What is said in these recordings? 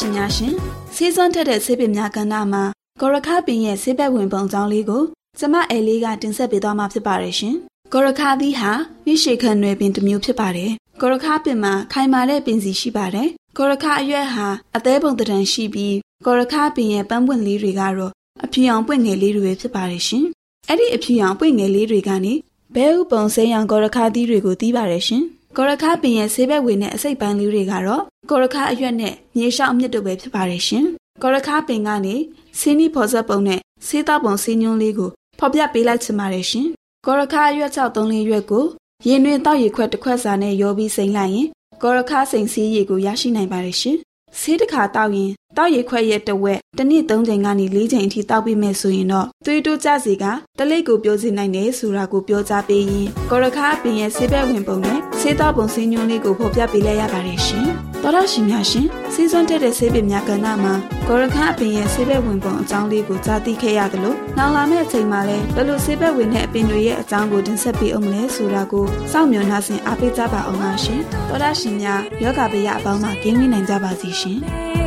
ရရှင်များရှင်စီးစွမ်းထက်တဲ့ဆေးပင်များကဏ္ဍမှာဂေါရခပင်ရဲ့ဆေးဘက်ဝင်ပုံကြောင်းလေးကိုကျမအဲလေးကတင်ဆက်ပေးသွားမှာဖြစ်ပါတယ်ရှင်ဂေါရခသီးဟာမြရှိခံနယ်ပင်တစ်မျိုးဖြစ်ပါတယ်ဂေါရခပင်မှာခိုင်မာတဲ့ပင်စီရှိပါတယ်ဂေါရခအရွက်ဟာအသေးပုံတံရှိပြီးဂေါရခပင်ရဲ့ပန်းပွင့်လေးတွေကတော့အဖြူအောင်ပွင့်ငယ်လေးတွေဖြစ်ပါတယ်ရှင်အဲ့ဒီအဖြူရောင်ပွင့်ငယ်လေးတွေကနေဘဲဥပုံဆေးရောင်ဂေါရခသီးတွေကိုတီးပါတယ်ရှင်။ ဂေါရခပင်ရဲ့ဆေးဘက်ဝင်တဲ့အစိတ်ပိုင်းလေးတွေကတော့ဂေါရခအရွက်နဲ့မြေရှောက်အမြစ်တို့ပဲဖြစ်ပါတယ်ရှင်။ဂေါရခပင်ကနေဆင်းနီဖော်ဆက်ပုံနဲ့ဆေးသားပုံဆေးညွှန်းလေးကိုဖော်ပြပေးလိုက်ချင်ပါတယ်ရှင်။ဂေါရခအရွက်6 3လေးရွက်ကိုရင်တွင်တောက်ရခွက်တစ်ခွက်စာနဲ့ရောပြီးစိမ့်လိုက်ရင်ဂေါရခစိန်ဆေးရည်ကိုရရှိနိုင်ပါတယ်ရှင်။ဆေးတစ်ခါတောက်ရင်တောက်ရခွက်ရဲ့တဝက်တစ်နှစ်၃ချိန်ကနေ၄ချိန်အထိတောက်ပြီးမယ်ဆိုရင်တော့သွေးတိုးကြစီကတလိပ်ကိုပြောစီနိုင်တယ်ဆိုတာကိုပြောကြားပေးရင်ကော်ရခါပင်ရဲ့ဆေးဘက်ဝင်ပုံနဲ့ဆေးတောက်ပုံဆေးညွှန်းလေးကိုဖော်ပြပေးလိုက်ရပါတယ်ရှင်။တော်တော်ရှင်များရှင်စီးစွမ်းတက်တဲ့ဆေးပင်များကဏ္ဍမှာကော်ရခါပင်ရဲ့ဆေးဘက်ဝင်ပုံအကြောင်းလေးကိုကြားသိခဲ့ရတယ်လို့နောက်လာမယ့်အချိန်မှာလည်းဘယ်လိုဆေးဘက်ဝင်တဲ့အပင်တွေရဲ့အကြောင်းကိုတင်ဆက်ပေးအောင်မလဲဆိုတာကိုစောင့်မျှော်နှားဆင်အားပေးကြပါအောင်ပါရှင်။တော်တော်ရှင်များယောဂဗျာအပေါင်းမှာကင်းဝေးနိုင်ကြပါစီရှင်။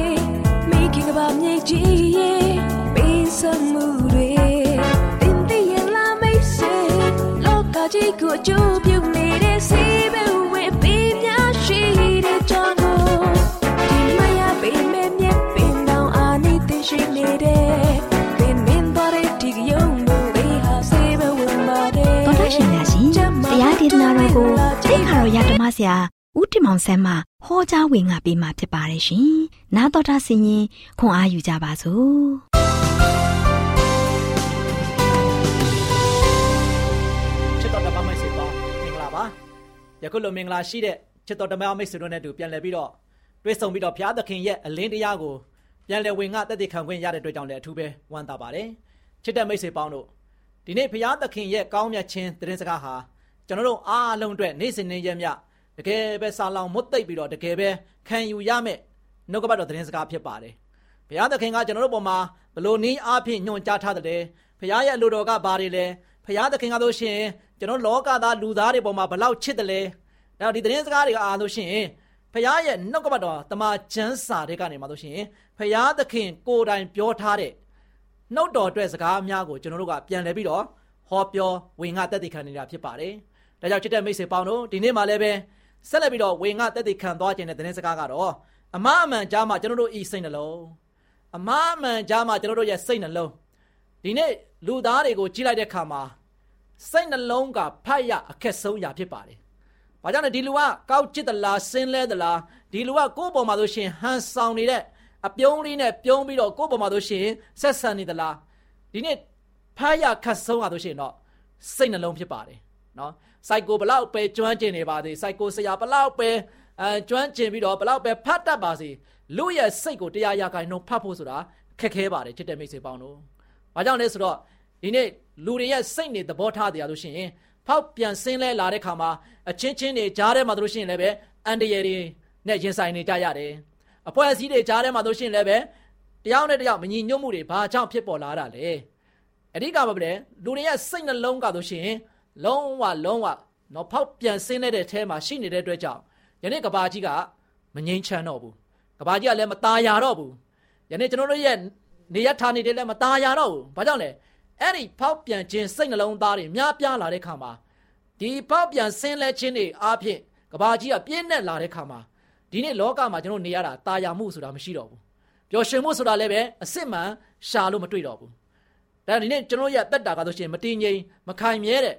ခင်ကဘာမြေကြီးရဲ့ပေးစမှုတွေတင်တည်ရင်လာမိတ်ဆွေလောကကြီးကိုအကျိုးပြုနေတဲ့စီးပဲဝေပေးများရှိတဲ့ကြောင့်ဒီမရပေးမဲ့မြက်ပင်တောင်အာနိသင်ရှိနေတဲ့ပင်မင်းတော်တဲ့ဒီယုံလို့ဘေးဟာစေဘဝင်ပါတယ်တော်တော်ရှင်များရှင်တရားဒေသနာတော်ကိုတိခါတော်ရဓမ္မဆရာ ဦးတင်မောင်ဆန်းမှဟောကြားဝင်ငါပေးมาဖြစ်ပါတယ်ရှင်။နားတော်တာဆင်ရင်ခွန်အားယူကြပါစို့။ချစ်တော်ဓမ္မမိတ်ဆွေပေါင်းမင်္ဂလာပါ။ယခုလိုမင်္ဂလာရှိတဲ့ချစ်တော်ဓမ္မမိတ်ဆွေတို့နဲ့တူပြန်လည်ပြီးတော့တွေ့ဆုံပြီးတော့ဘုရားသခင်ရဲ့အလင်းတရားကိုပြန်လည်ဝင်ငါတက်တည်ခံခွင့်ရတဲ့အတွက်ကြောင့်လည်းအထူးပဲဝမ်းသာပါတယ်။ချစ်တဲ့မိတ်ဆွေပေါင်းတို့ဒီနေ့ဘုရားသခင်ရဲ့ကောင်းမြတ်ခြင်းသတင်းစကားဟာကျွန်တော်တို့အားလုံးအတွက်နေ့စဉ်နေ့ရက်မြတ ကယ်ပဲစာလောင်မွတ်သိပ်ပြီးတော့တကယ်ပဲခံယူရမယ်နှုတ်ကပတ်တော်သတင်းစကားဖြစ်ပါတယ်ဘုရားသခင်ကကျွန်တော်တို့ပေါ်မှာဘလို့နည်းအားဖြင့်ညွှန်ကြားထားတယ်ဘုရားရဲ့အလိုတော်ကဘာတွေလဲဘုရားသခင်ကဆိုရှင်ကျွန်တော်လောကသားလူသားတွေပေါ်မှာဘလောက်ချစ်တယ်လဲဒါဒီသတင်းစကားတွေကအားလို့ရှင်ဖခင်ရဲ့နှုတ်ကပတ်တော်တမန်ကျမ်းစာတွေကနေမှာဆိုရှင်ဖခင်သခင်ကိုယ်တိုင်ပြောထားတဲ့နှုတ်တော်အတွက်စကားများကိုကျွန်တော်တို့ကပြန်လဲပြီးတော့ဟောပြောဝင်ငါတက်တည်ခံနေတာဖြစ်ပါတယ်။ဒါကြောင့်ချစ်တဲ့မိတ်ဆွေပေါင်းတို့ဒီနေ့မှလည်းပဲ ဆက်လက်ပြီးတော့ဝင်ငါတက်တည်ခံသွားခြင်းတဲ့သတင်းစကားကတော့အမအမှန်ကြားမှာကျွန်တော်တို့ဤစိတ်နှလုံးအမအမှန်ကြားမှာကျွန်တော်တို့ရဲ့စိတ်နှလုံးဒီနေ့လူသားတွေကိုကြီးလိုက်တဲ့ခါမှာစိတ်နှလုံးကဖတ်ရအခက်ဆုံးရာဖြစ်ပါတယ်။ဘာကြောင့်လဲဒီလူကကောက်ချစ်သလားစင်းလဲသလားဒီလူကကိုယ့်ပေါ်မှာဆိုရှင်ဟန်ဆောင်နေတဲ့အပြုံးလေးနဲ့ပြုံးပြီးတော့ကိုယ့်ပေါ်မှာဆိုရှင်ဆက်ဆံနေသလားဒီနေ့ဖတ်ရခက်ဆုံးရဆိုရှင်တော့စိတ်နှလုံးဖြစ်ပါတယ်နော် စိုက်ကိုဘလောက်ပဲကျွမ်းကျင်နေပါသေးစိုက်ကိုဆရာဘလောက်ပဲအဲကျွမ်းကျင်ပြီးတော့ဘလောက်ပဲဖတ်တတ်ပါစေလူရဲ့စိတ်ကိုတရားရခိုင်နှုန်းဖတ်ဖို့ဆိုတာခက်ခဲပါတယ်ချစ်တဲ့မိတ်ဆွေပေါင်းတို့။ဘာကြောင့်လဲဆိုတော့ဒီနေ့လူတွေရဲ့စိတ်နေသဘောထားတရားလို့ရှိရင်ဖောက်ပြန်ဆင်းလဲလာတဲ့ခါမှာအချင်းချင်းတွေကြားထဲမှာတို့ရှိရင်လည်းပဲအန်တရယ်တွေနဲ့ရင်ဆိုင်နေကြရတယ်။အဖွဲ့အစည်းတွေကြားထဲမှာတို့ရှိရင်လည်းပဲတယောက်နဲ့တယောက်မညီညွတ်မှုတွေဘာကြောင့်ဖြစ်ပေါ်လာတာလဲ။အဓိကဘာပဲလဲလူတွေရဲ့စိတ်နှလုံးကတို့ရှိရင် လုံးဝလုံးဝတော့ဖောက်ပြန်ဆင်းတဲ့အထဲမှာရှိနေတဲ့အတွက်ကြောင့်ယနေ့ကဘာကြီးကမငြိမ်းချမ်းတော့ဘူး။ကဘာကြီးကလည်းမตาရတော့ဘူး။ယနေ့ကျွန်တော်တို့ရဲ့နေရထားနေတဲ့လည်းမตาရတော့ဘူး။ဘာကြောင့်လဲ။အဲ့ဒီဖောက်ပြန်ခြင်းစိတ်နှလုံးသားတွေများပြားလာတဲ့ခါမှာဒီဖောက်ပြန်ဆင်းလဲခြင်းတွေအားဖြင့်ကဘာကြီးကပြင်းနဲ့လာတဲ့ခါမှာဒီနေ့လောကမှာကျွန်တော်နေရတာတာယာမှုဆိုတာမရှိတော့ဘူးပျော်ရွှင်မှုဆိုတာလည်းပဲအစစ်မှန်ရှာလို့မတွေ့တော့ဘူးဒါဒီနေ့ကျွန်တော်ရဲ့တက်တာကဆိုရှင်မတည်ငြိမ်မခိုင်မြဲတဲ့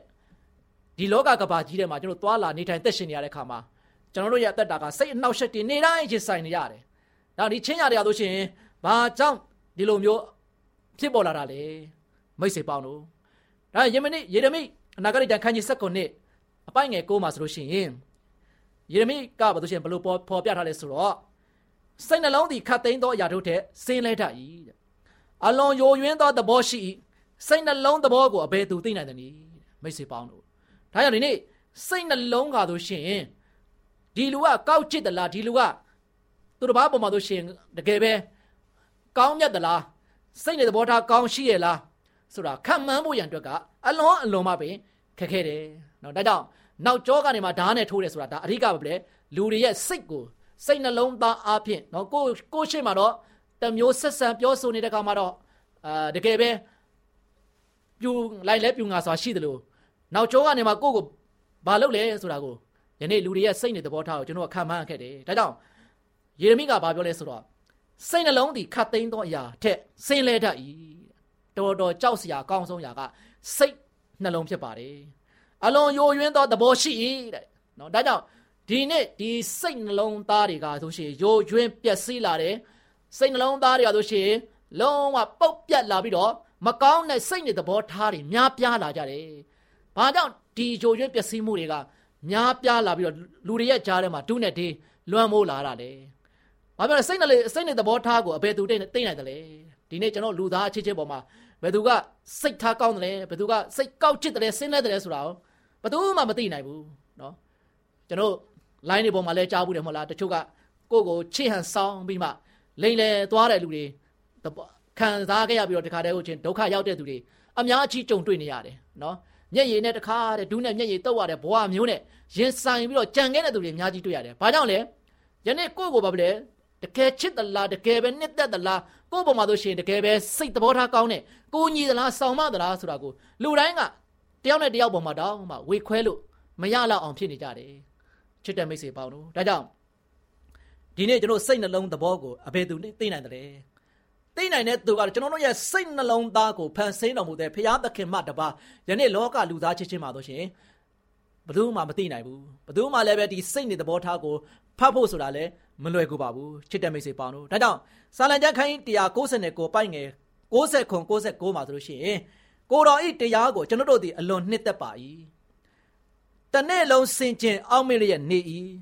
ဒီလောကကဘာကြီးထဲမှာကျွန်တော်သွားလာနေထိုင်သက်ရှင်နေရတဲ့ခါမှာကျွန်တော်တို့ရဲ့တက်တာကစိတ်အနှောက်အယှက်တွေနေတိုင်းချဆိုင်နေရတယ်ဒါဒီချင်းရတယ်ဆိုရှင်ဘာကြောင့်ဒီလိုမျိုးဖြစ်ပေါ်လာတာလဲမိတ်ဆွေပေါင်းတို့ဒါယေမနိယေရမိအနာဂတ်တန်ခန်းကြီး7ခုနှစ်အပိုင်ငယ်6မှာဆိုလို့ရှိရင်ယေရမိကဘာလို့ရှိရင်ဘလို့ပေါ်ပေါ်ပြထားလဲဆိုတော့စိတ်နှလုံးသည်ခတ်သိမ်းသောအရာတို့ထက်စင်းလဲတတ်၏အလွန်ယိုယွင်းသောသဘောရှိ၏စိတ်နှလုံးသဘောကိုအဘယ်သူသိနိုင်သနည်းမိတ်ဆွေပေါင်းတို့ ဒါကြောင့်ဒီနေ့စိတ်နှလုံးကားဆိုရှင်ဒီလူကကောက်ချစ်သလားဒီလူကသူတစ်ပါးပေါ်မှာဆိုရှင်တကယ်ပဲကောင်းမြတ်သလားစိတ်နဲ့သဘောထားကောင်းရှိရဲ့လားဆိုတာခံမှန်းဖို့ရန်အတွက်ကအလွန်အလွန်မှပင်ခက်ခဲတယ်နော်ဒါကြောင့်နောက်ကျောကနေမှဓာတ်နဲ့ထိုးတယ်ဆိုတာဒါအဓိကပဲလေလူတွေရဲ့စိတ်ကိုစိတ်နှလုံးသားအဖြစ်နော်ကိုကိုရှိမှတော့တမျိုးဆက်ဆံပြောဆိုနေတဲ့ကောင်မှတော့အာတကယ်ပဲပြူလိုက်လဲပြူငါဆိုတာရှိတယ်လို့ နောက်ကျောကနေမှကိုကိုဘာလုပ်လဲဆိုတာကိုယနေ့လူတွေရဲ့စိတ်နဲ့သဘောထားကိုကျွန်တော်ခံမှန်းခဲ့တယ်ဒါကြောင့်ယေရမိကဘာပြောလဲဆိုတော့စိတ်နှလုံးဒီခတ်သိမ်းသောအရာထက်စင်လဲတတ်၏တော်တော်ကြောက်စရာအကောင်းဆုံးຢာကစိတ်နှလုံးဖြစ်ပါတယ်အလွန်ယိုယွင်းသောသဘောရှိ၏တဲ့နော်ဒါကြောင့်ဒီနေ့ဒီစိတ်နှလုံးသားတွေကဆိုရှင်ယိုယွင်းပျက်စီးလာတယ်စိတ်နှလုံးသားတွေကဆိုရှင်လုံးဝပုတ်ပြတ်လာပြီးတော့မကောင်းတဲ့စိတ်နဲ့သဘောထားတွေများပြားလာကြတယ် ဘာကြောင့်ဒီယိုယွင်းပျက်စီးမှုတွေကများပြားလာပြီးတော့လူတွေရဲ့ကြားထဲမှာဒုနဲ့ဒီလွှမ်းမိုးလာတာလေဘာပြောလဲစိတ်နဲ့စိတ်နဲ့သဘောထားကိုအဘယ်သူတိတ်တိတ်နိုင်တယ်လဲဒီနေ့ကျွန်တော်လူသားအချင်းချင်းပေါ်မှာဘယ်သူကစိတ်ထားကောင်းတယ်လဲဘယ်သူကစိတ်ကောက်ချစ်တယ်ဆင်းလဲတယ်ဆိုတာကိုဘယ်သူမှမသိနိုင်ဘူးเนาะကျွန်တော် line တွေပေါ်မှာလဲကြားဘူးတယ်မဟုတ်လားတချို့ကကိုယ့်ကိုချစ်ဟန်ဆောင်ပြီးမှလိမ့်လေသွားတဲ့လူတွေခံစားခဲ့ရပြီးတော့တခါတည်းကိုချင်းဒုက္ခရောက်တဲ့သူတွေအများကြီးကြုံတွေ့နေရတယ်เนาะ မျက်ရည်နဲ့တခါတဲ့ဒူးနဲ့မျက်ရည်တုပ်ရတဲ့ဘဝမျိုးနဲ့ရင်ဆိုင်ပြီးတော့ကြံခဲ့တဲ့သူတွေအများကြီးတွေ့ရတယ်။ဘာကြောင့်လဲ။ယနေ့ကိုယ့်ကိုဘာပဲလဲတကယ်ချစ်သလားတကယ်ပဲနှစ်သက်သလားကိုယ့်ပုံမှာဆိုရှင်တကယ်ပဲစိတ်သဘောထားကောင်းတဲ့ကိုညီသလားဆောင်မသလားဆိုတာကိုလူတိုင်းကတယောက်နဲ့တယောက်ပုံမှာတောင်းမှဝေခွဲလို့မရလောက်အောင်ဖြစ်နေကြတယ်ချစ်တဲ့မိတ်ဆွေပေါင်းတို့ဒါကြောင့်ဒီနေ့ကျွန်တော်စိတ်နှလုံးသဘောကိုအဘယ်သူသိနိုင်တယ် သိနိုင်တဲ့သူကကျွန်တော်တို့ရဲ့စိတ်နှလုံးသားကိုဖန်ဆင်းတော်မူတဲ့ဖရာသခင်မှတပါယနေ့လောကလူသားချင်းချင်းမှာဆိုရှင်ဘယ်သူမှမသိနိုင်ဘူးဘယ်သူမှလည်းပဲဒီစိတ်နေသဘောထားကိုဖတ်ဖို့ဆိုတာလည်းမလွယ်ကူပါဘူးချစ်တဲ့မိတ်ဆွေပေါင်းတို့ဒါကြောင့်စာလံကျမ်းခန်း199ပိုက်ငယ်60ခွန်69မှာဆိုလို့ရှိရင်ကိုတော်ဤတရားကိုကျွန်တော်တို့ဒီအလွန်နှစ်သက်ပါ၏တနေ့လုံးစင်ကြင်အောက်မေ့လျက်နေ၏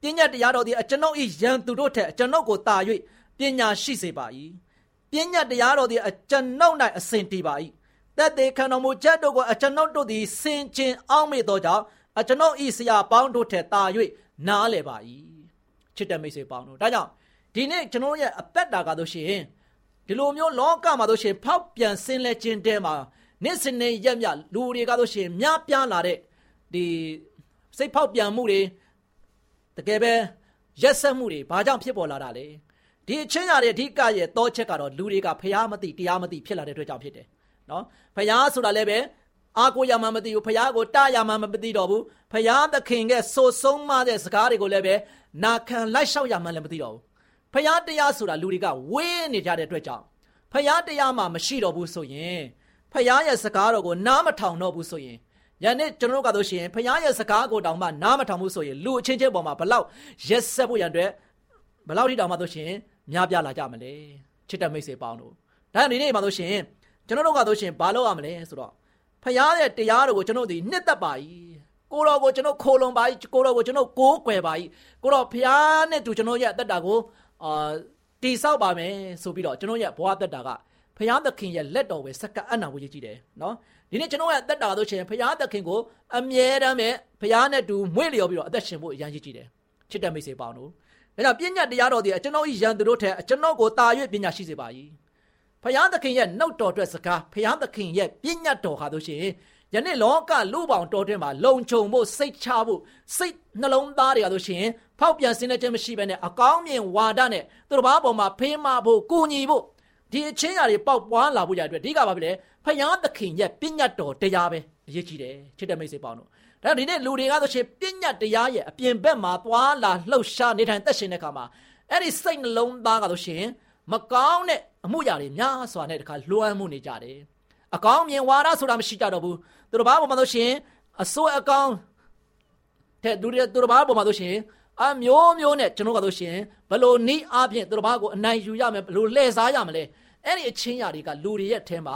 ပညာတရားတော်သည်အကျွန်ုပ်ဤရန်သူတို့ထက်အကျွန်ုပ်ကိုတာ၍ပညာရှိစေပါ၏ ပညာတရားတော်သည်အကျွန်ုပ်၌အစဉ်တည်ပါ၏တက်သေးခံတော်မူချက်တို့ကိုအကျွန်ုပ်တို့သည်စင်ကြင်အောက်မေ့သောကြောင့်အကျွန်ုပ်ဤဆရာပေါင်းတို့ထက်တာ၍နားလည်ပါ၏ချစ်တဲ့မိတ်ဆွေပေါင်းတို့ဒါကြောင့်ဒီနေ့ကျွန်တော်ရဲ့အသက်တာကတော့ရှင်ဒီလိုမျိုးလောကမှာတို့ရှင်ဖောက်ပြန်ဆင်းလဲခြင်းတဲမှာနေ့စဉ်နဲ့ရက်မြလူတွေကတော့ရှင်များပြားလာတဲ့ဒီစိတ်ဖောက်ပြန်မှုတွေတကယ်ပဲရက်ဆက်မှုတွေဘာကြောင့်ဖြစ်ပေါ်လာတာလဲ ဒီအချင်းရတဲ့အဓိကရဲ့တောချက်ကတော့လူတွေကဖျားမသိတရားမသိဖြစ်လာတဲ့အတွက်ကြောင့်ဖြစ်တယ်နော်ဖျားဆိုတာလည်းပဲအာကိုရမှမသိဘူးဖျားကိုတရမှမသိတော့ဘူးဖျားသခင်ကဆိုဆုံးမတဲ့စကားတွေကိုလည်းပဲနာခံလိုက်လျှောက်ရမှလည်းမသိတော့ဘူးဖျားတရားဆိုတာလူတွေကဝင်းနေကြတဲ့အတွက်ကြောင့်ဖျားတရားမှမရှိတော့ဘူးဆိုရင်ဖျားရဲ့စကားတော်ကိုနားမထောင်တော့ဘူးဆိုရင်ယနေ့ကျွန်တော်တို့ကတော့ရှင်ဖခင်ရဲ့စကားကိုတောင်မှနားမထောင်ဘူးဆိုရင်လူအချင်းချင်းပေါ်မှာဘလောက်ရက်ဆက်ဖို့ရန်အတွက်ဘလောက်ထိတောင်မှဆိုရှင် များပြားလာကြမလဲချစ်တဲ့မိတ်ဆွေပေါင်းတို့ဒါကြောင့်ဒီနေ့မှာဆိုရှင်ကျွန်တော်တို့ကတော့ရှင်ဘာလုပ်ရမလဲဆိုတော့ဖခင်ရဲ့တရားတော်ကိုကျွန်တော်ဒီနှစ်သက်ပါ၏ကိုတော်ကိုကျွန်တော်ခိုလုံပါ၏ကိုတော်ကိုကျွန်တော်ကိုးကွယ်ပါ၏ကိုတော်ဖခင်နဲ့တူကျွန်တော်ရဲ့အသက်တာကိုအာတိဆောက်ပါမယ်ဆိုပြီးတော့ကျွန်တော်ရဲ့ဘဝသက်တာကဖခင်သခင်ရဲ့လက်တော်ဝယ်စက္ကအနာဝကြီးကြည့်တယ်နော်ဒီနေ့ကျွန်တော်ရဲ့အသက်တာဆိုရှင်ဖခင်သခင်ကိုအမြဲတမ်းပဲဖခင်နဲ့တူမွေ့လျော်ပြီးတော့အသက်ရှင်ဖို့အရန်ကြီးကြည့်တယ်ချစ်တဲ့မိတ်ဆွေပေါင်းတို့ ဒါကြောင့်ပညာတရားတော်ဒီကျွန်တော်ဤရန်သူတို့ထက်ကျွန်တော်ကိုတာ၍ပညာရှိစေပါ၏ဖခင်သခင်ရဲ့နှုတ်တော်အတွက်စကားဖခင်သခင်ရဲ့ပညာတော်ဟာဆိုရှင်ယနေ့လောကလူပေါင်းတော်တွင်မှာလုံခြုံဖို့စိတ်ချဖို့စိတ်နှလုံးသားတွေရဆိုရှင်ဖောက်ပြန်စင်းတဲ့ခြင်းမရှိဘဲနဲ့အကောင်းမြင်ဝါဒနဲ့သူတို့ဘာပေါ်မှာဖေးမဖို့ကိုညီဖို့ဒီအချင်းရာတွေပေါက်ပွားလာဖို့ရအတွက်ဒီကပါပဲလေဖယားသခင်ရဲ့ပညာတော်တရားပဲအရေးကြီးတယ်ချစ်တဲ့မိတ်ဆွေပေါင်းတို့ ဒါဒီနေ့လူတွေကဆိုရှင်ပညာတရားရဲ့အပြင်ဘက်မှာသွားလာလှုပ်ရှားနေထိုင်သက်ရှင်တဲ့အခါမှာအဲ့ဒီစိတ်နှလုံးသားကဆိုရှင်မကောင်းတဲ့အမှုရာတွေများစွာနဲ့တခါလွှမ်းမှုနေကြတယ်အကောင်းမြင်ဝါဒဆိုတာမရှိကြတော့ဘူးသူတို့ဘာပေါ်မှာဆိုရှင်အစိုးအကောင်းတဲ့သူတွေသူတို့ဘာပေါ်မှာဆိုရှင်အမျိုးမျိုးနဲ့ကျွန်တော်ကဆိုရှင်ဘလို့နီးအားဖြင့်သူတို့ဘာကိုအနိုင်ယူရမယ်ဘလို့လှည့်စားရမလဲအဲ့ဒီအချင်းရာတွေကလူတွေရဲ့အထဲမှာ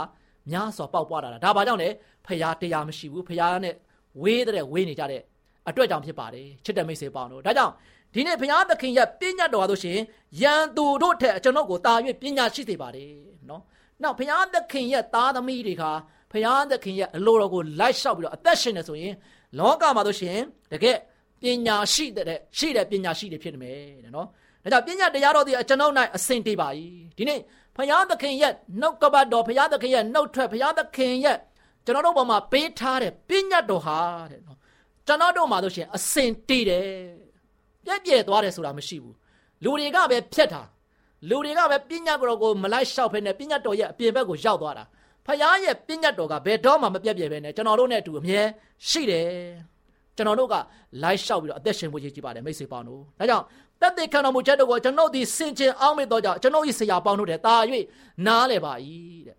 များစွာပေါက်ပွားလာတာဒါဘာကြောင့်လဲဖရာတရားမရှိဘူးဖရာနဲ့ ဝေးတဲ့ဝေးနေကြတဲ့အတွက်ကြောင့်ဖြစ်ပါတယ်ချစ်တဲ့မိတ်ဆွေပေါင်းတို့ဒါကြောင့်ဒီနေ့ဘုရားသခင်ရဲ့ပညာတော်ဟာဆိုရှင်ယံသူတို့ထက်ကျွန်တော်ကိုတာ၍ပညာရှိစေပါတယ်နော်နောက်ဘုရားသခင်ရဲ့သားသမီးတွေကဘုရားသခင်ရဲ့အလိုတော်ကိုလိုက်လျှောက်ပြီးတော့အသက်ရှင်နေဆိုရင်လောကမှာဆိုရှင်တကယ်ပညာရှိတဲ့ရှိတဲ့ပညာရှိတွေဖြစ်နေမယ်တဲ့နော်ဒါကြောင့်ပညာတရားတော်ဒီကျွန်တော်၌အစင်တေးပါ၏ဒီနေ့ဖယားသခင်ရဲ့နှုတ်ကပတ်တော်ဖယားသခင်ရဲ့နှုတ်ထွက်ဖယားသခင်ရဲ့ ကျွန်တော်တို့ဘုံမှာပေးထားတဲ့ပညာတော်ဟာတဲ့နော်ကျွန်တော်တို့မှာဆိုရှင်အစင်တေးတယ်ပြက်ပြဲသွားတယ်ဆိုတာမရှိဘူးလူတွေကပဲဖြတ်တာလူတွေကပဲပညာတော်ကိုမလိုက်လျှောက်ဖ ೇನೆ ပညာတော်ရဲ့အပြင်ဘက်ကိုရောက်သွားတာဖယားရဲ့ပညာတော်ကဘယ်တော့မှမပြတ်ပြဲပဲနဲ့ကျွန်တော်တို့နဲ့အတူအမြဲရှိတယ်ကျွန်တော်တို့ကလိုက်လျှောက်ပြီးတော့အသက်ရှင်ဖို့ရည်ကြည်ပါတယ်မိတ်ဆွေပေါင်းတို့ဒါကြောင့်တက်တဲ့ခံတော်မူချက်တို့ကိုကျွန်တော်ဒီစင်ကြင်အောင်မေ့တော့ကြောင့်ကျွန်တော်ဤဆရာပေါင်းတို့တဲ့တာ၍နားလဲပါ၏တဲ့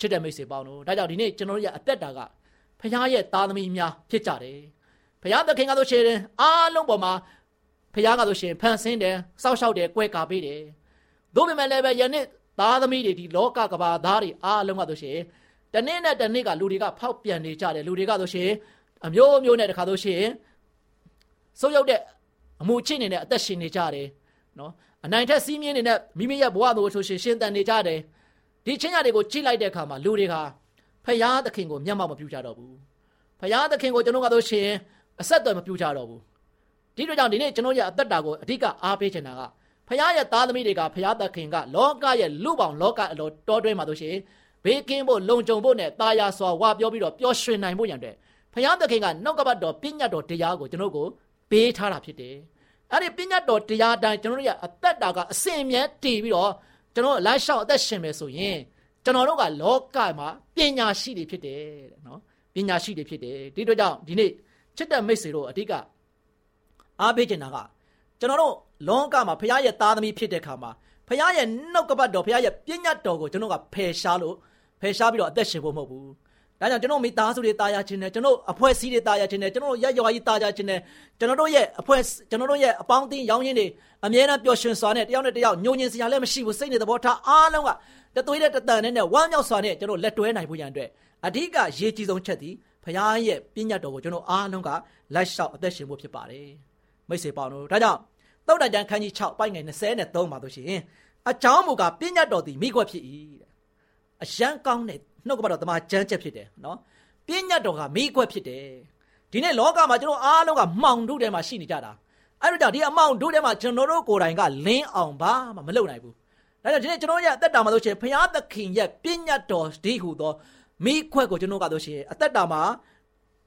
ချစ်တဲ့မိတ်ဆွေပေါင်းတို့ဒါကြောင့်ဒီနေ့ကျွန်တော်ရဲ့အသက်တာကဖခင်ရဲ့သားသမီးများဖြစ်ကြတယ်ဖခင်သခင်ကဆိုရှင်အားလုံးပေါ်မှာဖခင်ကဆိုရှင်ဖန်ဆင်းတယ်စောက်ရှောက်တယ်ကွဲကာပေးတယ်သို့ပေမဲ့လည်းပဲယနေ့သားသမီးတွေဒီလောကကဘာသားတွေအားလုံးကဆိုရှင်တနေ့နဲ့တနေ့ကလူတွေကဖောက်ပြန်နေကြတယ်လူတွေကဆိုရှင်အမျိုးမျိုးနဲ့တခါဆိုရှင်ဆုပ်ယုပ်တဲ့အမှုချင်းနေနဲ့အသက်ရှင်နေကြတယ်နော်အနိုင်ထက်စီးမြင်းနေတဲ့မိမိရဲ့ဘဝတို့ဆိုရှင်ရှင်တန်နေကြတယ် ဒီချင်းရတွေကိုကြိလိုက်တဲ့အခါမှာလူတွေကဖယားသခင်ကိုမျက်မှောက်မပြုကြတော့ဘူးဖယားသခင်ကိုကျွန်တော်ကတော့ရှင်အဆက်အသွယ်မပြုကြတော့ဘူးဒီလိုကြောင့်ဒီနေ့ကျွန်တော်ရဲ့အသက်တာကိုအဓိကအားပေးချင်တာကဖယားရဲ့သားသမီးတွေကဖယားသခင်ကလောကရဲ့လူပေါင်းလောကအလောတောတွင်းမှာဆိုရှင်ဘေးကင်းဖို့လုံခြုံဖို့နဲ့တာယာစွာဝါပြောပြီးတော့ပျော်ရွှင်နိုင်ဖို့ရန်တဲ့ဖယားသခင်ကနှုတ်ကပတ်တော်ပညာတော်တရားကိုကျွန်တော်ကိုပေးထားတာဖြစ်တယ်အဲ့ဒီပညာတော်တရားတိုင်းကျွန်တော်တို့ရဲ့အသက်တာကအစင်မြဲတည်ပြီးတော့ ကျွန်တော်လမ်းလျှောက်အသက်ရှင်မယ်ဆိုရင်ကျွန်တော်တို့ကလောကမှာပညာရှိတွေဖြစ်တယ်တဲ့နော်ပညာရှိတွေဖြစ်တယ်ဒီတို့ကြောင့်ဒီနေ့ချစ်တဲ့မိတ်ဆွေတို့အဓိကအားပေးချင်တာကကျွန်တော်တို့လောကမှာဖခင်ရဲ့သားသမီးဖြစ်တဲ့ခါမှာဖခင်ရဲ့နှုတ်ကပတ်တော်ဖခင်ရဲ့ပညာတော်ကိုကျွန်တော်ကဖယ်ရှားလို့ဖယ်ရှားပြီးတော့အသက်ရှင်ဖို့မဟုတ်ဘူး ဒါကြောင့်ကျွန်တော်မိသားစုတွေတာယာခြင်းနဲ့ကျွန်တော်အဖွဲ့အစည်းတွေတာယာခြင်းနဲ့ကျွန်တော်ရက်ရွာကြီးတာယာခြင်းနဲ့ကျွန်တော်တို့ရဲ့အဖွဲ့ကျွန်တော်တို့ရဲ့အပေါင်းအသင်းရောင်းရင်းတွေအမြဲတမ်းပျော်ရွှင်စွာနဲ့တယောက်နဲ့တယောက်ညှို့ညင်စရာလည်းမရှိဘူးစိတ်နဲ့သဘောထားအားလုံးကတသွေးတဲ့တတန်နဲ့ဝမ်းမြောက်စွာနဲ့ကျွန်တော်လက်တွဲနိုင်ဖို့ရန်အတွက်အဓိကရေးကြီးဆုံးချက်သည်ဖခင်ရဲ့ပြည့်ညတ်တော်ကိုကျွန်တော်အားလုံးကလိုက်လျှောက်အသက်ရှင်ဖို့ဖြစ်ပါတယ်မိတ်ဆွေပေါင်းတို့ဒါကြောင့်တောက်တကြံခန်းကြီး6ပိုက်ငယ်23မှာတို့ရှိရင်အချောင်းမူကပြည့်ညတ်တော်သည်မိခွက်ဖြစ်၏တဲ့အရန်ကောင်းတဲ့ နှုတ်ကပတ်တော်တမန်ကျမ်းချက်ဖြစ်တယ်နော်ပြည့်ညတ်တော်ကမိခွက်ဖြစ်တယ်ဒီနေ့လောကမှာကျွန်တော်အားလုံးကမှောင်တို့ထဲမှာရှိနေကြတာအဲ့တော့ဒီအမောင်တို့ထဲမှာကျွန်တော်တို့ကိုယ်တိုင်ကလင်းအောင်ပါမမလုပ်နိုင်ဘူးဒါကြောင့်ဒီနေ့ကျွန်တော်ရဲ့အသက်တာမှာဆိုရှင်ဘုရားသခင်ရဲ့ပြည့်ညတ်တော်ဒီဟုသောမိခွက်ကိုကျွန်တော်ကဆိုရှင်အသက်တာမှာ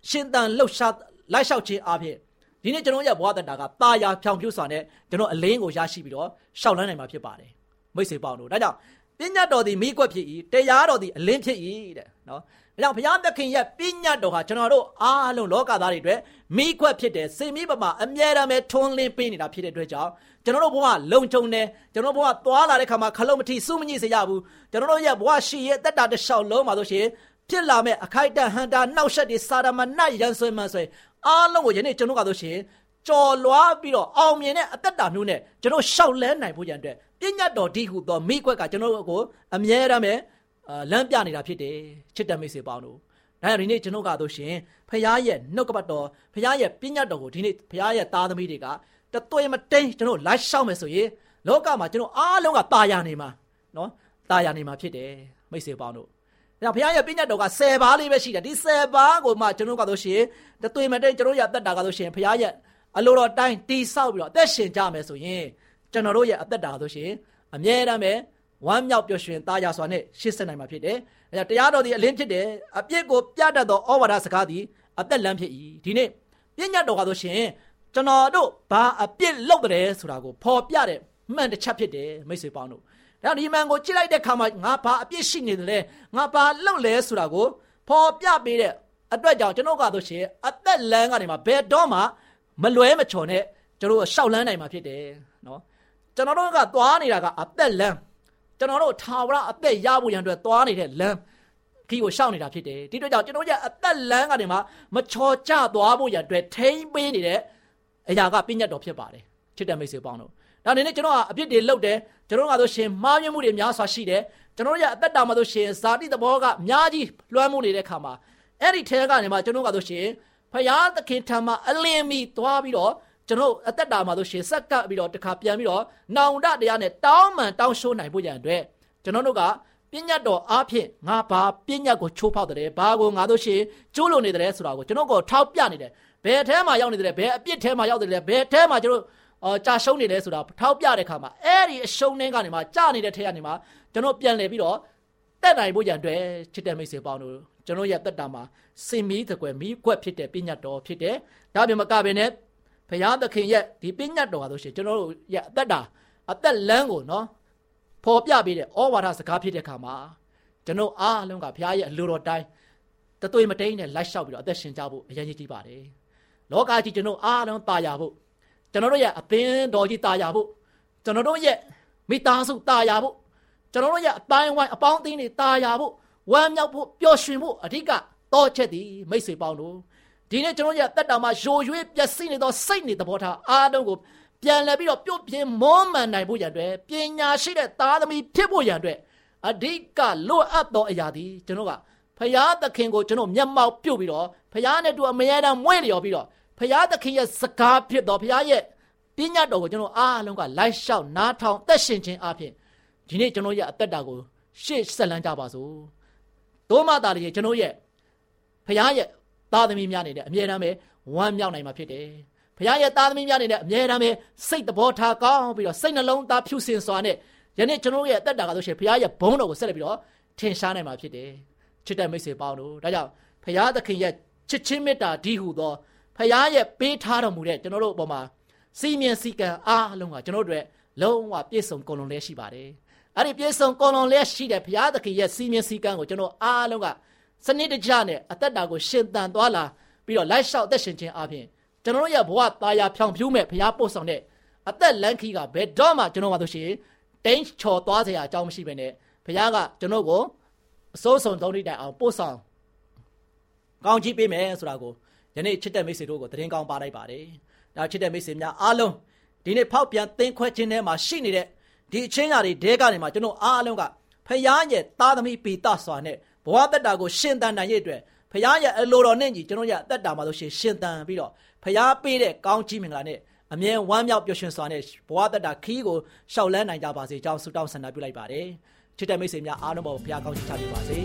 ရှင်တန်လှုပ်ရှားလိုက်လျှောက်ခြင်းအပြင်ဒီနေ့ကျွန်တော်ရဲ့ဘဝတတာကตาယာဖြောင်ဖြူစွာနဲ့ကျွန်တော်အလင်းကိုရရှိပြီးတော့ရှောက်လန်းနိုင်မှာဖြစ်ပါတယ်မိတ်ဆွေပေါင်းတို့ဒါကြောင့် ပညာတော်သည်မိကွက်ဖြစ်၏တရားတော်သည်အလင်းဖြစ်၏တဲ့နော်ဒါကြောင့်ဘုရားသခင်ရဲ့ပညာတော်ဟာကျွန်တော်တို့အားလုံးလောကသားတွေအတွက်မိခွက်ဖြစ်တယ်စေမိပမာအမြဲတမ်းပဲထွန်းလင်းပေးနေတာဖြစ်တဲ့အတွက်ကြောင့်ကျွန်တော်တို့ဘဝလုံခြုံတယ်ကျွန်တော်ဘဝသွားလာတဲ့ခါမှာခလုံးမထီစုမညစ်စေရဘူးကျွန်တော်တို့ရဲ့ဘဝရှိရဲ့တက်တာတစ်လျှောက်လုံးပါလို့ရှိရင်ဖြစ်လာမဲ့အခိုက်အတန့်ဟန်တာနှောက်ယှက်တွေစာရမဏရန်ဆွဲမှန်ဆွဲအားလုံးကိုယနေ့ကျွန်တော်ကဆိုရှင် ကြော်လွားပြီးတော့အောင်မြင်တဲ့အသက်တာမျိုးနဲ့ကျွန်တော်ရှောက်လဲနိုင်ဖို့ရန်အတွက်ပညာတော်ဒီဟုသောမိခွက်ကကျွန်တော်တို့ကိုအမြဲတမ်းပဲလမ်းပြနေတာဖြစ်တယ်ချစ်တဲ့မိတ်ဆွေပေါင်းတို့ဒါကြောင့်ဒီနေ့ကျွန်တော်ကတော့ရှင်ဖခင်ရဲ့နှုတ်ကပတ်တော်ဖခင်ရဲ့ပညာတော်ကိုဒီနေ့ဖခင်ရဲ့သားသမီးတွေကတသွေးမတိန်ကျွန်တော်လိုက်ရှောက်မယ်ဆိုရင်လောကမှာကျွန်တော်အားလုံးကตายရနေမှာနော်ตายရနေမှာဖြစ်တယ်မိတ်ဆွေပေါင်းတို့ဒါဘုရားရဲ့ပညာတော်က10ပါးလေးပဲရှိတယ်ဒီ10ပါးကိုမှကျွန်တော်ကတော့ရှင်တသွေးမတိန်ကျွန်တော်ရအသက်တာကတော့ရှင်ဘုရားရဲ့ အလိုတော်တိုင်းတီးဆောက်ပြီးတော့အသက်ရှင်ကြမယ်ဆိုရင်ကျွန်တော်တို့ရဲ့အသက်တာဆိုရှင်အမြဲတမ်းပဲဝမ်းမြောက်ပျော်ရွှင်သားရစွာနဲ့ရှေ့ဆက်နိုင်မှာဖြစ်တယ်။အဲတရားတော်ဒီအလင်းဖြစ်တယ်။အပြစ်ကိုပြတတ်သောဩဝါဒစကားသည်အသက်လမ်းဖြစ်၏။ဒီနေ့ပညာတော်ကဆိုရှင်ကျွန်တော်တို့ဘာအပြစ်လုပ်တယ်ဆိုတာကိုဖော်ပြတဲ့မှန်တစ်ချက်ဖြစ်တယ်မိတ်ဆွေပေါင်းတို့။ဒါဒီမှန်ကိုကြည့်လိုက်တဲ့အခါမှာငါဘာအပြစ်ရှိနေတယ်လဲငါဘာလုပ်လဲဆိုတာကိုဖော်ပြပေးတဲ့အတွက်ကြောင့်ကျွန်တော်ကဆိုရှင်အသက်လမ်းကနေမှာဘယ်တော့မှ မလွဲမချော်နဲ့ကျွန်တော်ရှောက်လန်းနိုင်မှာဖြစ်တယ်နော်ကျွန်တော်တို့ကသွားနေတာကအသက်လမ်းကျွန်တော်တို့ထာဝရအသက်ရဖို့ရန်အတွက်သွားနေတဲ့လမ်းခီးကိုရှောက်နေတာဖြစ်တယ်ဒီတော့ကြောင့်ကျွန်တော်ရဲ့အသက်လမ်းကနေမှမချော်ကျသွားဖို့ရန်အတွက်ထိမ့်ပေးနေတဲ့အရာကပြည့်ညတ်တော်ဖြစ်ပါတယ်ချစ်တဲ့မိတ်ဆွေပေါင်းတို့ဒါနေနဲ့ကျွန်တော်ကအပြစ်တွေလုပ်တယ်ကျွန်တော်ကဆိုရှင်မှားယွင်းမှုတွေများစွာရှိတယ်ကျွန်တော်ရဲ့အသက်တာမှာဆိုရှင်ဇာတိသဘောကအများကြီးလွှမ်းမိုးနေတဲ့ခါမှာအဲ့ဒီထဲကနေမှကျွန်တော်ကဆိုရှင် ဖယားသခင်ထံမှာအလင်းမီသွားပြီးတော့ကျွန်တော်အသက်တာမှာဆိုရှင်ဆက်ကပ်ပြီးတော့တခါပြန်ပြီးတော့နောင်တတရားနဲ့တောင်းမှန်တောင်းရှိုးနိုင်ဖို့ရန်အတွက်ကျွန်တော်တို့ကပညာတော်အားဖြင့်ငါဘာပညာကိုချိုးဖောက်တယ်ဘာကိုငါတို့ရှင်ကျိုးလုံနေတယ်ဆိုတာကိုကျွန်တော်ကထောက်ပြနေတယ်ဘယ်ထဲမှာရောက်နေတယ်ဘယ်အပြစ်ထဲမှာရောက်တယ်လဲဘယ်ထဲမှာကျွန်တော်အော်ကြာရှုံးနေလဲဆိုတာထောက်ပြတဲ့ခါမှာအဲ့ဒီအရှုံးနှင်းကနေမှကြာနေတဲ့ထဲကနေမှကျွန်တော်ပြန်လည်ပြီးတော့ တက်နိုင်ဖို့ရန်အတွက်ချစ်တဲ့မိတ်ဆွေပေါင်းတို့ကျွန်တော်ရဲ့တက်တာမှာစင်မီးတကွယ်မီးကွက်ဖြစ်တဲ့ပညာတော်ဖြစ်တယ်ဒါပြင်မကဘဲနဲ့ဘုရားသခင်ရဲ့ဒီပညာတော်ဟာဆိုရှင်ကျွန်တော်တို့ရဲ့အသက်တာအသက်လမ်းကိုနော်ဖော်ပြပေးတဲ့ဩဝါဒစကားဖြစ်တဲ့ခါမှာကျွန်တော်အားလုံးကဘုရားရဲ့အလိုတော်တိုင်းတသွေးမတိန်နဲ့လိုက်လျှောက်ပြီးတော့အသက်ရှင်ကြဖို့အရင်ကြီးပါတယ်လောကကြီးကျွန်တော်အားလုံးတာယာဖို့ကျွန်တော်တို့ရဲ့အသင်းတော်ကြီးတာယာဖို့ကျွန်တော်တို့ရဲ့မိသားစုတာယာဖို့ ကျွန်တော်တို့ရဲ့အတိုင်းဝိုင်းအပေါင်းအသင်းတွေတာယာဖို့ဝမ်းမြောက်ဖို့ပျော်ရွှင်ဖို့အဓိကတော့ချက်သည်မိတ်ဆွေပေါင်းတို့ဒီနေ့ကျွန်တော်ရဲ့တက်တာမှာယိုရွေးပျက်စီးနေသောစိတ်နေသဘောထားအားလုံးကိုပြန်လည်ပြီးတော့ပြုတ်ပြင်းမောမှန်နိုင်ဖို့ရန်အတွက်ပညာရှိတဲ့သားသမီးဖြစ်ဖို့ရန်အတွက်အဓိကလိုအပ်သောအရာသည်ကျွန်တော်ကဖရာသခင်ကိုကျွန်တော်မျက်မှောက်ပြုတ်ပြီးတော့ဖရာနဲ့တူအမြဲတမ်းမွေးလျော်ပြီးတော့ဖရာသခင်ရဲ့စကားဖြစ်တော်ဖရာရဲ့ပညာတော်ကိုကျွန်တော်အားလုံးကလိုက်လျှောက်နားထောင်သက်ရှင်ခြင်းအပြင် ဒီနေ့ကျွန်တော်ရဲ့အသက်တာကိုရှေ့ဆက်လန်းကြပါစို့။သို့မှသာလေကျွန်တော်ရဲ့ဖရာရဲ့သားသမီးများနေတဲ့အမြဲတမ်းပဲဝမ်းမြောက်နိုင်မှာဖြစ်တယ်။ဘုရားရဲ့သားသမီးများနေတဲ့အမြဲတမ်းပဲစိတ်တဘောထားကောင်းပြီးတော့စိတ်နှလုံးသားဖြူစင်စွာနဲ့ယနေ့ကျွန်တော်ရဲ့အသက်တာကဆိုရှင်ဘုရားရဲ့ဘုန်းတော်ကိုဆက်လက်ပြီးတော့ထင်ရှားနိုင်မှာဖြစ်တယ်။ချစ်တဲ့မိတ်ဆွေပေါင်းတို့ဒါကြောင့်ဘုရားသခင်ရဲ့ချစ်ချင်းမေတ္တာဒီဟုသောဘုရားရဲ့ပေးထားတော်မူတဲ့ကျွန်တော်တို့အပေါ်မှာစီမံစည်းကမ်းအားလုံးကကျွန်တော်တို့အတွက်လုံးဝပြည့်စုံကုန်လုံးလဲရှိပါတယ်။ အဲ့ဒီပြည့်စုံကုန်လုံးလဲရှိတဲ့ဘုရားသခင်ရဲ့စီမံစည်းကမ်းကိုကျွန်တော်အားလုံးကစနစ်တကျနဲ့အသက်တာကိုရှင်သန်သွားလာပြီးတော့လိုက်လျှောက်အသက်ရှင်ခြင်းအပြင်ကျွန်တော်တို့ရဲ့ဘဝသားယာဖြောင်ဖြူးမဲ့ဘုရားပို့ဆောင်တဲ့အသက်လန်းခီးကဘယ်တော့မှကျွန်တော်ပါလို့ရှိရင်တင်းချော်သွားစရာအကြောင်းမရှိဘဲနဲ့ဘုရားကကျွန်တော်ကိုအစိုးဆုံးသုံးတိတိုင်အောင်ပို့ဆောင်ကောင်းချီးပေးမယ်ဆိုတာကိုယနေ့ချစ်တဲ့မိတ်ဆွေတို့ကိုသတင်းကောင်းပါလိုက်ပါတယ်ဒါချစ်တဲ့မိတ်ဆွေများအားလုံးဒီနေ့ဖောက်ပြန်သင်ခွဲခြင်းထဲမှာရှိနေတဲ့ ဒီအချင်းရာတွေဒဲကနေမှာကျွန်တော်အားလုံးကဖခင်ရဲ့သားသမီးပီတစွာနဲ့ဘဝတက်တာကိုရှင်သန်နိုင်ရဲ့အတွက်ဖခင်ရဲ့အလိုတော်နဲ့ညီကျွန်တော်ရဲ့အသက်တာမှာလို့ရှင်ရှင်သန်ပြီးတော့ဖခင်ပေးတဲ့ကောင်းချီးမင်္ဂလာနဲ့အမြဲဝမ်းမြောက်ပျော်ရွှင်စွာနဲ့ဘဝတက်တာခီးကိုရှောက်လန်းနိုင်ကြပါစေကြောင်းဆုတောင်းဆန္ဒပြုလိုက်ပါတယ်ချစ်တဲ့မိတ်ဆွေများအားလုံးပေါ်ဘုရားကောင်းချီးချပေးပါစေ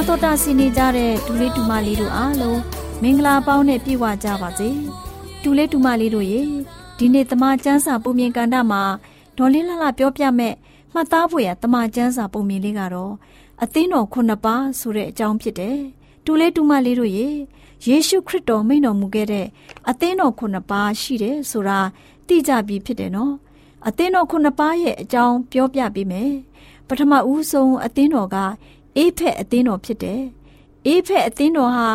နာတော်တာဆင်နေကြတဲ့ဒူလေးဒူမလေးတို့အားလုံးမင်္ဂလာပေါင်းနဲ့ပြည့်ဝကြပါစေဒူလေးဒူမလေးတို့ရေဒီနေ့တမချန်းစာပုံမြင်ကန်တာမှာဒေါ်လေးလှလှပြောပြမဲ့မှတ်သားဖို့ရတမချန်းစာပုံမြင်လေးကတော့အသင်းတော်ခုနှစ်ပါးဆိုတဲ့အကြောင်းဖြစ်တယ်ဒူလေးဒူမလေးတို့ရေယေရှုခရစ်တော်မိန့်တော်မူခဲ့တဲ့အသင်းတော်ခုနှစ်ပါးရှိတယ်ဆိုတာသိကြပြီဖြစ်တယ်နော်အသင်းတော်ခုနှစ်ပါးရဲ့အကြောင်းပြောပြပေးမယ်ပထမဦးဆုံးအသင်းတော်က အေးဖက်အသင်းတော်ဖြစ်တယ်အေးဖက်အသင်းတော်ဟာ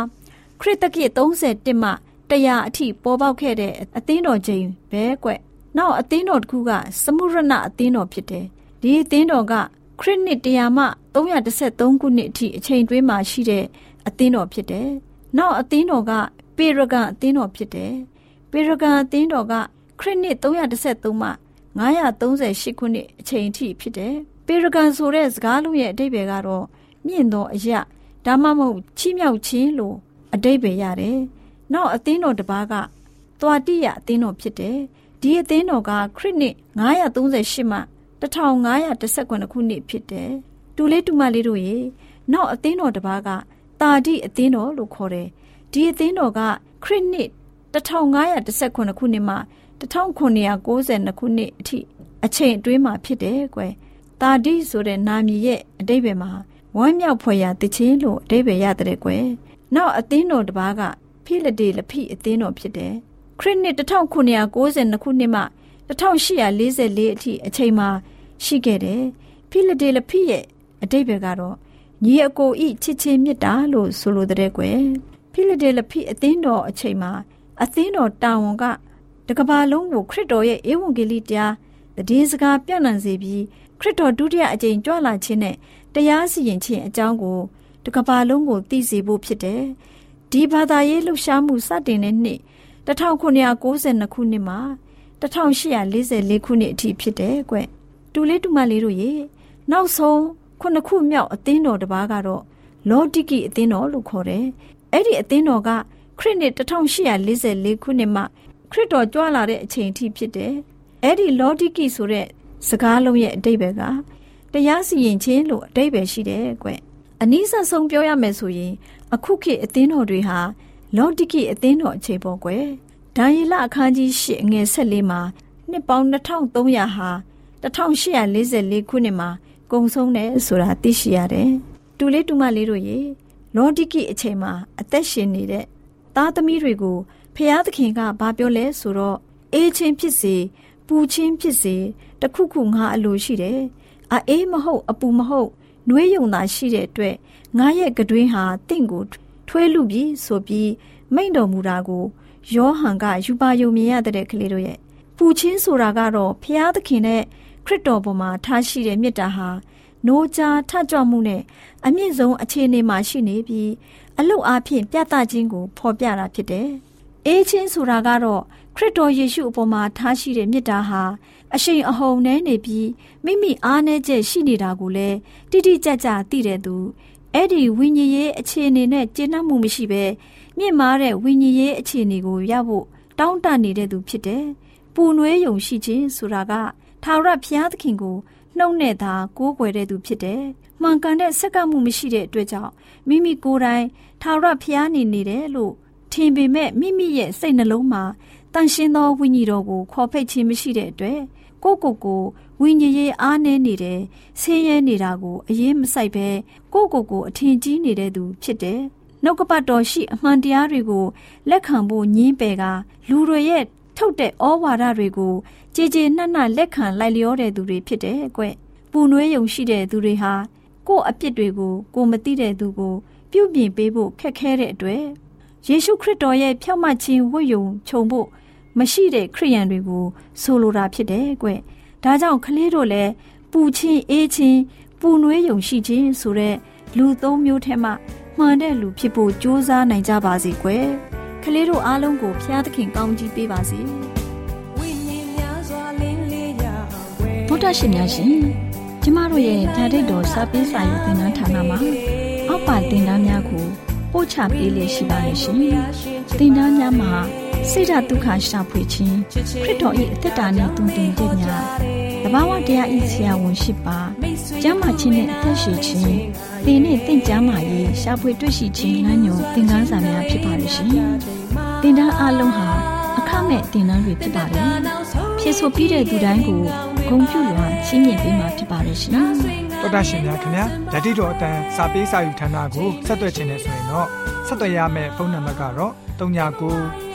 ခရစ်တကိ31မှ100အထိပေါ်ပေါက်ခဲ့တဲ့အသင်းတော်ချိန်ပဲကွနောက်အသင်းတော်တစ်ခုကစမုရဏအသင်းတော်ဖြစ်တယ်ဒီအသင်းတော်ကခရစ်နှစ်100မှ313ခုနှစ်အထိအချိန်တွင်းမှာရှိတဲ့အသင်းတော်ဖြစ်တယ်နောက်အသင်းတော်ကပေရဂန်အသင်းတော်ဖြစ်တယ်ပေရဂန်အသင်းတော်ကခရစ်နှစ်313မှ938ခုနှစ်အချိန်အထိဖြစ်တယ်ပေရဂန်ဆိုတဲ့စကားလုံးရဲ့အဓိပ္ပာယ်ကတော့ မြင့်သောအရာဒါမှမဟုတ်ချီးမြှောက်ခြင်းလို့အဓိပ္ပာယ်ရတယ်နောက်အသင်းတော်တစ်ပါးကသွာတိယအသင်းတော်ဖြစ်တယ်ဒီအသင်းတော်ကခရစ်နှစ်938မှ1519ခုနှစ်ဖြစ်တယ်တူလေးတူမလေးတို့ရေနောက်အသင်းတော်တစ်ပါးကတာတိအသင်းတော်လို့ခေါ်တယ်ဒီအသင်းတော်ကခရစ်နှစ်1519ခုနှစ်မှ1992ခုနှစ်အထိအချိန်အတွင်းမှာဖြစ်တယ်ကွယ်တာတိဆိုတဲ့နာမည်ရဲ့အတိတ်ပဲမှာ ဝမ်းမြောက်ဖွယ်ရာတခြင်းလို့အတိတ်ပဲရတဲ့ကွယ်နောက်အသင်းတော်တစ်ပါးကဖိလဒေလဖိအသင်းတော်ဖြစ်တယ်ခရစ်နှစ်1992ခုနှစ်မှ1844အထိအချိန်မှာရှိခဲ့တယ်ဖိလဒေလဖိရဲ့အတိတ်ပဲကတော့ညီအကိုဤချစ်ချင်းမြတ်တာလို့ဆိုလိုတဲ့ကွယ်ဖိလဒေလဖိအသင်းတော်အချိန်မှာအသင်းတော်တာဝန်ကတကဘာလုံးကိုခရစ်တော်ရဲ့ဧဝံဂေလိတရားတည်င်းစကားပြန့်နှံ့စေပြီးခရစ်တော်ဒုတိယအကြိမ်ကြွလာခြင်းနဲ့ တရားစီရင်ခြင်းအကြောင်းကိုတကဘာလုံးကိုသိစေဖို့ဖြစ်တယ်ဒီဘာသာရေးလှူရှားမှုစတင်တဲ့နှစ်1992ခုနှစ်မှာ1844ခုနှစ်အထိဖြစ်တယ်ကွတူလေးတူမလေးတို့ရေနောက်ဆုံးခုနှစ်ခုမြောက်အသင်းတော်တစ်ပါးကတော့လော်တိကိအသင်းတော်လို့ခေါ်တယ်အဲ့ဒီအသင်းတော်ကခရစ်နှစ်1844ခုနှစ်မှာခရစ်တော်ကြွလာတဲ့အချိန်အထိဖြစ်တယ်အဲ့ဒီလော်တိကိဆိုတဲ့စကားလုံးရဲ့အတိတ်ပဲက တရားစီရင်ခြင်းလို့အတိတ်ပဲရှိတယ်ကွအနည်းဆက်ဆုံးပြောရမယ်ဆိုရင် အခုခေတ်အသင်းတော်တွေဟာလော်တိကိအသင်းတော်အခြေပေါ်ကွယ်ဒံယေလအခန်းကြီး၈ငွေ၁၄မှာနှစ်ပေါင်း2300ဟာ1844ခုနှစ်မှာကုံဆုံးတယ်ဆိုတာသိရှိရတယ်။တူလေးတူမလေးတို့ရေလော်ဒီကိအချိန်မှာအသက်ရှင်နေတဲ့သားသမီးတွေကိုဖျားသခင်ကဘာပြောလဲဆိုတော့အေးချင်းဖြစ်စေပူချင်းဖြစ်စေတခုခုငါအလိုရှိတယ်။ အအေးမဟုတ်အပူမဟုတ်နှွေးယုံသာရှိတဲ့အတွက်ငါရဲ့ကတွင်းဟာတင့်ကိုထွေးလူပြီးဆိုပြီးမိန့်တော်မူတာကိုယောဟန်ကယူပါယုံမြင်ရတဲ့ကလေးတို့ရဲ့ပူချင်းဆိုတာကတော့ဖျားသခင်နဲ့ခရစ်တော်ပေါ်မှာထားရှိတဲ့မေတ္တာဟာနိုးကြားထကြွမှုနဲ့အမြင့်ဆုံးအခြေအနေမှာရှိနေပြီးအလုတ်အားဖြင့်ပြသခြင်းကိုဖော်ပြတာဖြစ်တယ်။အေးချင်းဆိုတာကတော့ခရစ်တော်ယေရှုအပေါ်မှာထားရှိတဲ့မေတ္တာဟာ အရှိန်အဟုန်နဲ့နေပြီးမိမိအားနည်းချက်ရှိနေတာကိုလည်းတိတိကျကျသိတဲ့သူအဲ့ဒီဝိညာဉ်ရေးအခြေအနေနဲ့ကျေနပ်မှုမရှိဘဲမြင့်မားတဲ့ဝိညာဉ်ရေးအခြေအနေကိုရဖို့တောင်းတနေတဲ့သူဖြစ်တယ်။ပူနွေးယုံရှိခြင်းဆိုတာကထာဝရဘုရားသခင်ကိုနှုတ်နဲ့သာကိုးကွယ်တဲ့သူဖြစ်တယ်။မှန်ကန်တဲ့ဆက်ကမှုမရှိတဲ့အတွက်ကြောင့်မိမိကိုယ်တိုင်ထာဝရဘုရားနေနေတယ်လို့ထင်ပေမဲ့မိမိရဲ့စိတ်နှလုံးမှာတန်ရှင်းသောဝိညာဉ်တော်ကိုခေါ်ဖိတ်ခြင်းမရှိတဲ့အတွက် ကိုကိုကိုဝိညာဉ်ရေးအားနည်းနေတယ်ဆင်းရဲနေတာကိုအရေးမဆိုင်ပဲကိုကိုကိုအထင်ကြီးနေတဲ့သူဖြစ်တယ်။နှုတ်ကပတ်တော်ရှိအမှန်တရားတွေကိုလက်ခံဖို့ညင်းပယ်ကလူတွေရဲ့ထုတ်တဲ့ဩဝါဒတွေကိုကြည်ကြည်နှံ့နှံ့လက်ခံလိုက်လျောတဲ့သူတွေဖြစ်တယ်ကွ။ပူနွေးယုံရှိတဲ့သူတွေဟာကိုယ့်အပြစ်တွေကိုကိုမသိတဲ့သူကိုပြုပြင်ပေးဖို့ခက်ခဲတဲ့အတွက်ယေရှုခရစ်တော်ရဲ့ဖြောင့်မတ်ခြင်းဝတ်ယုံခြုံဖို့ မရှိတဲ့ခရိယန်တွေကိုဆိုလိုတာဖြစ်တယ်ကွ။ဒါကြောင့်ကလေးတို့လည်းပူချင်းအေးချင်းပူနွေးယုံရှိခြင်းဆိုတဲ့လူသုံးမျိုးထဲမှာမှန်တဲ့လူဖြစ်ဖို့ကြိုးစားနိုင်ကြပါစေကွယ်။ကလေးတို့အားလုံးကိုဖျားသခင်ကောင်းကြီးပေးပါစေ။ဗုဒ္ဓရှင်များရှင်ကျမတို့ရဲ့ဓာတ်ရိတ်တော်စပေးစာရေးသင်တန်းဌာနမှာအောက်ပါသင်တန်းများကိုပို့ချပေးလျက်ရှိပါတယ်ရှင်သင်တန်းများမှာ ဆိဒ္ဓတုခရှာဖွေခြင်းခရစ်တော်၏အသက်တာနှင့်တုန်တင်ခြင်းများတဘာဝတရားဤဆရာဝန်ရှိပါကျမ်းမာခြင်းနဲ့အသက်ရှည်ခြင်းသင်နဲ့တင့်ကြမာရေးရှားဖွေတွေ့ရှိခြင်းလမ်းညွန်သင်ခန်းစာများဖြစ်ပါလိမ့်ရှင်သင်တန်းအလုံးဟာအခမဲ့သင်တန်းတွေဖြစ်ပါတယ်ဖြစ်ဆိုပြီးတဲ့သူတိုင်းကိုဂုဏ်ပြုလွှာရှင်းပြပေးမှာဖြစ်ပါလိမ့်ရှင်တော်တာရှင်များခင်ဗျာဓာတိတော်အတန်းစာပေးစာယူဌာနကိုဆက်သွယ်ခြင်းနဲ့ဆိုရင်တော့ဆက်သွယ်ရမယ့်ဖုန်းနံပါတ်ကတော့39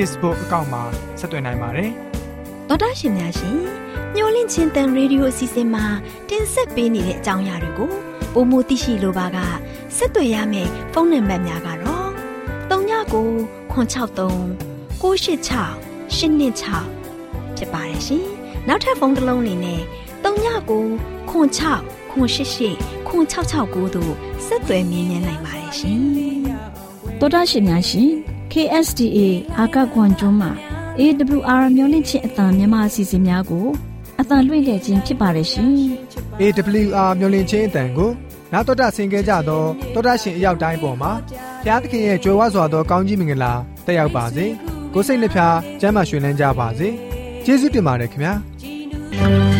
Facebook အကောင့်မှာဆက်သွင်းနိုင်ပါတယ်။ဒေါက်တာရှင်များရှင်ညှိုလင့်ချင်းတန်ရေဒီယိုအစီအစဉ်မှာတင်ဆက်ပေးနေတဲ့အကြောင်းအရာတွေကိုပိုမိုသိရှိလိုပါကဆက်သွယ်ရမယ့်ဖုန်းနံပါတ်များကတော့39ကို663 986 126ဖြစ်ပါတယ်ရှင်။နောက်ထပ်ဖုန်းတစ်လုံးနေနဲ့39ကို6 6 988 9669တို့ဆက်သွယ်မြင်းမြန်းနိုင်ပါတယ်ရှင်။တော်တာရှင်များရှင် KSTA အာကခွန်ကျွန်းမှာ AWR မျိုးလင့်ချင်းအတံမြန်မာအစီအစဉ်များကိုအတန်လွှင့်ခဲ့ခြင်းဖြစ်ပါတယ်ရှင်။ AWR မျိုးလင့်ချင်းအတန်ကိုနာတော်တာဆင် गे ကြတော့တော်တာရှင်အရောက်တိုင်းပေါ်မှာဘုရားသခင်ရဲ့ကြွယ်ဝစွာသောကောင်းကြီးမင်္ဂလာတက်ရောက်ပါစေ။ကိုစိတ်နှဖျားစမ်းမွှေနှမ်းကြပါစေ။ကျေးဇူးတင်ပါတယ်ခင်ဗျာ။။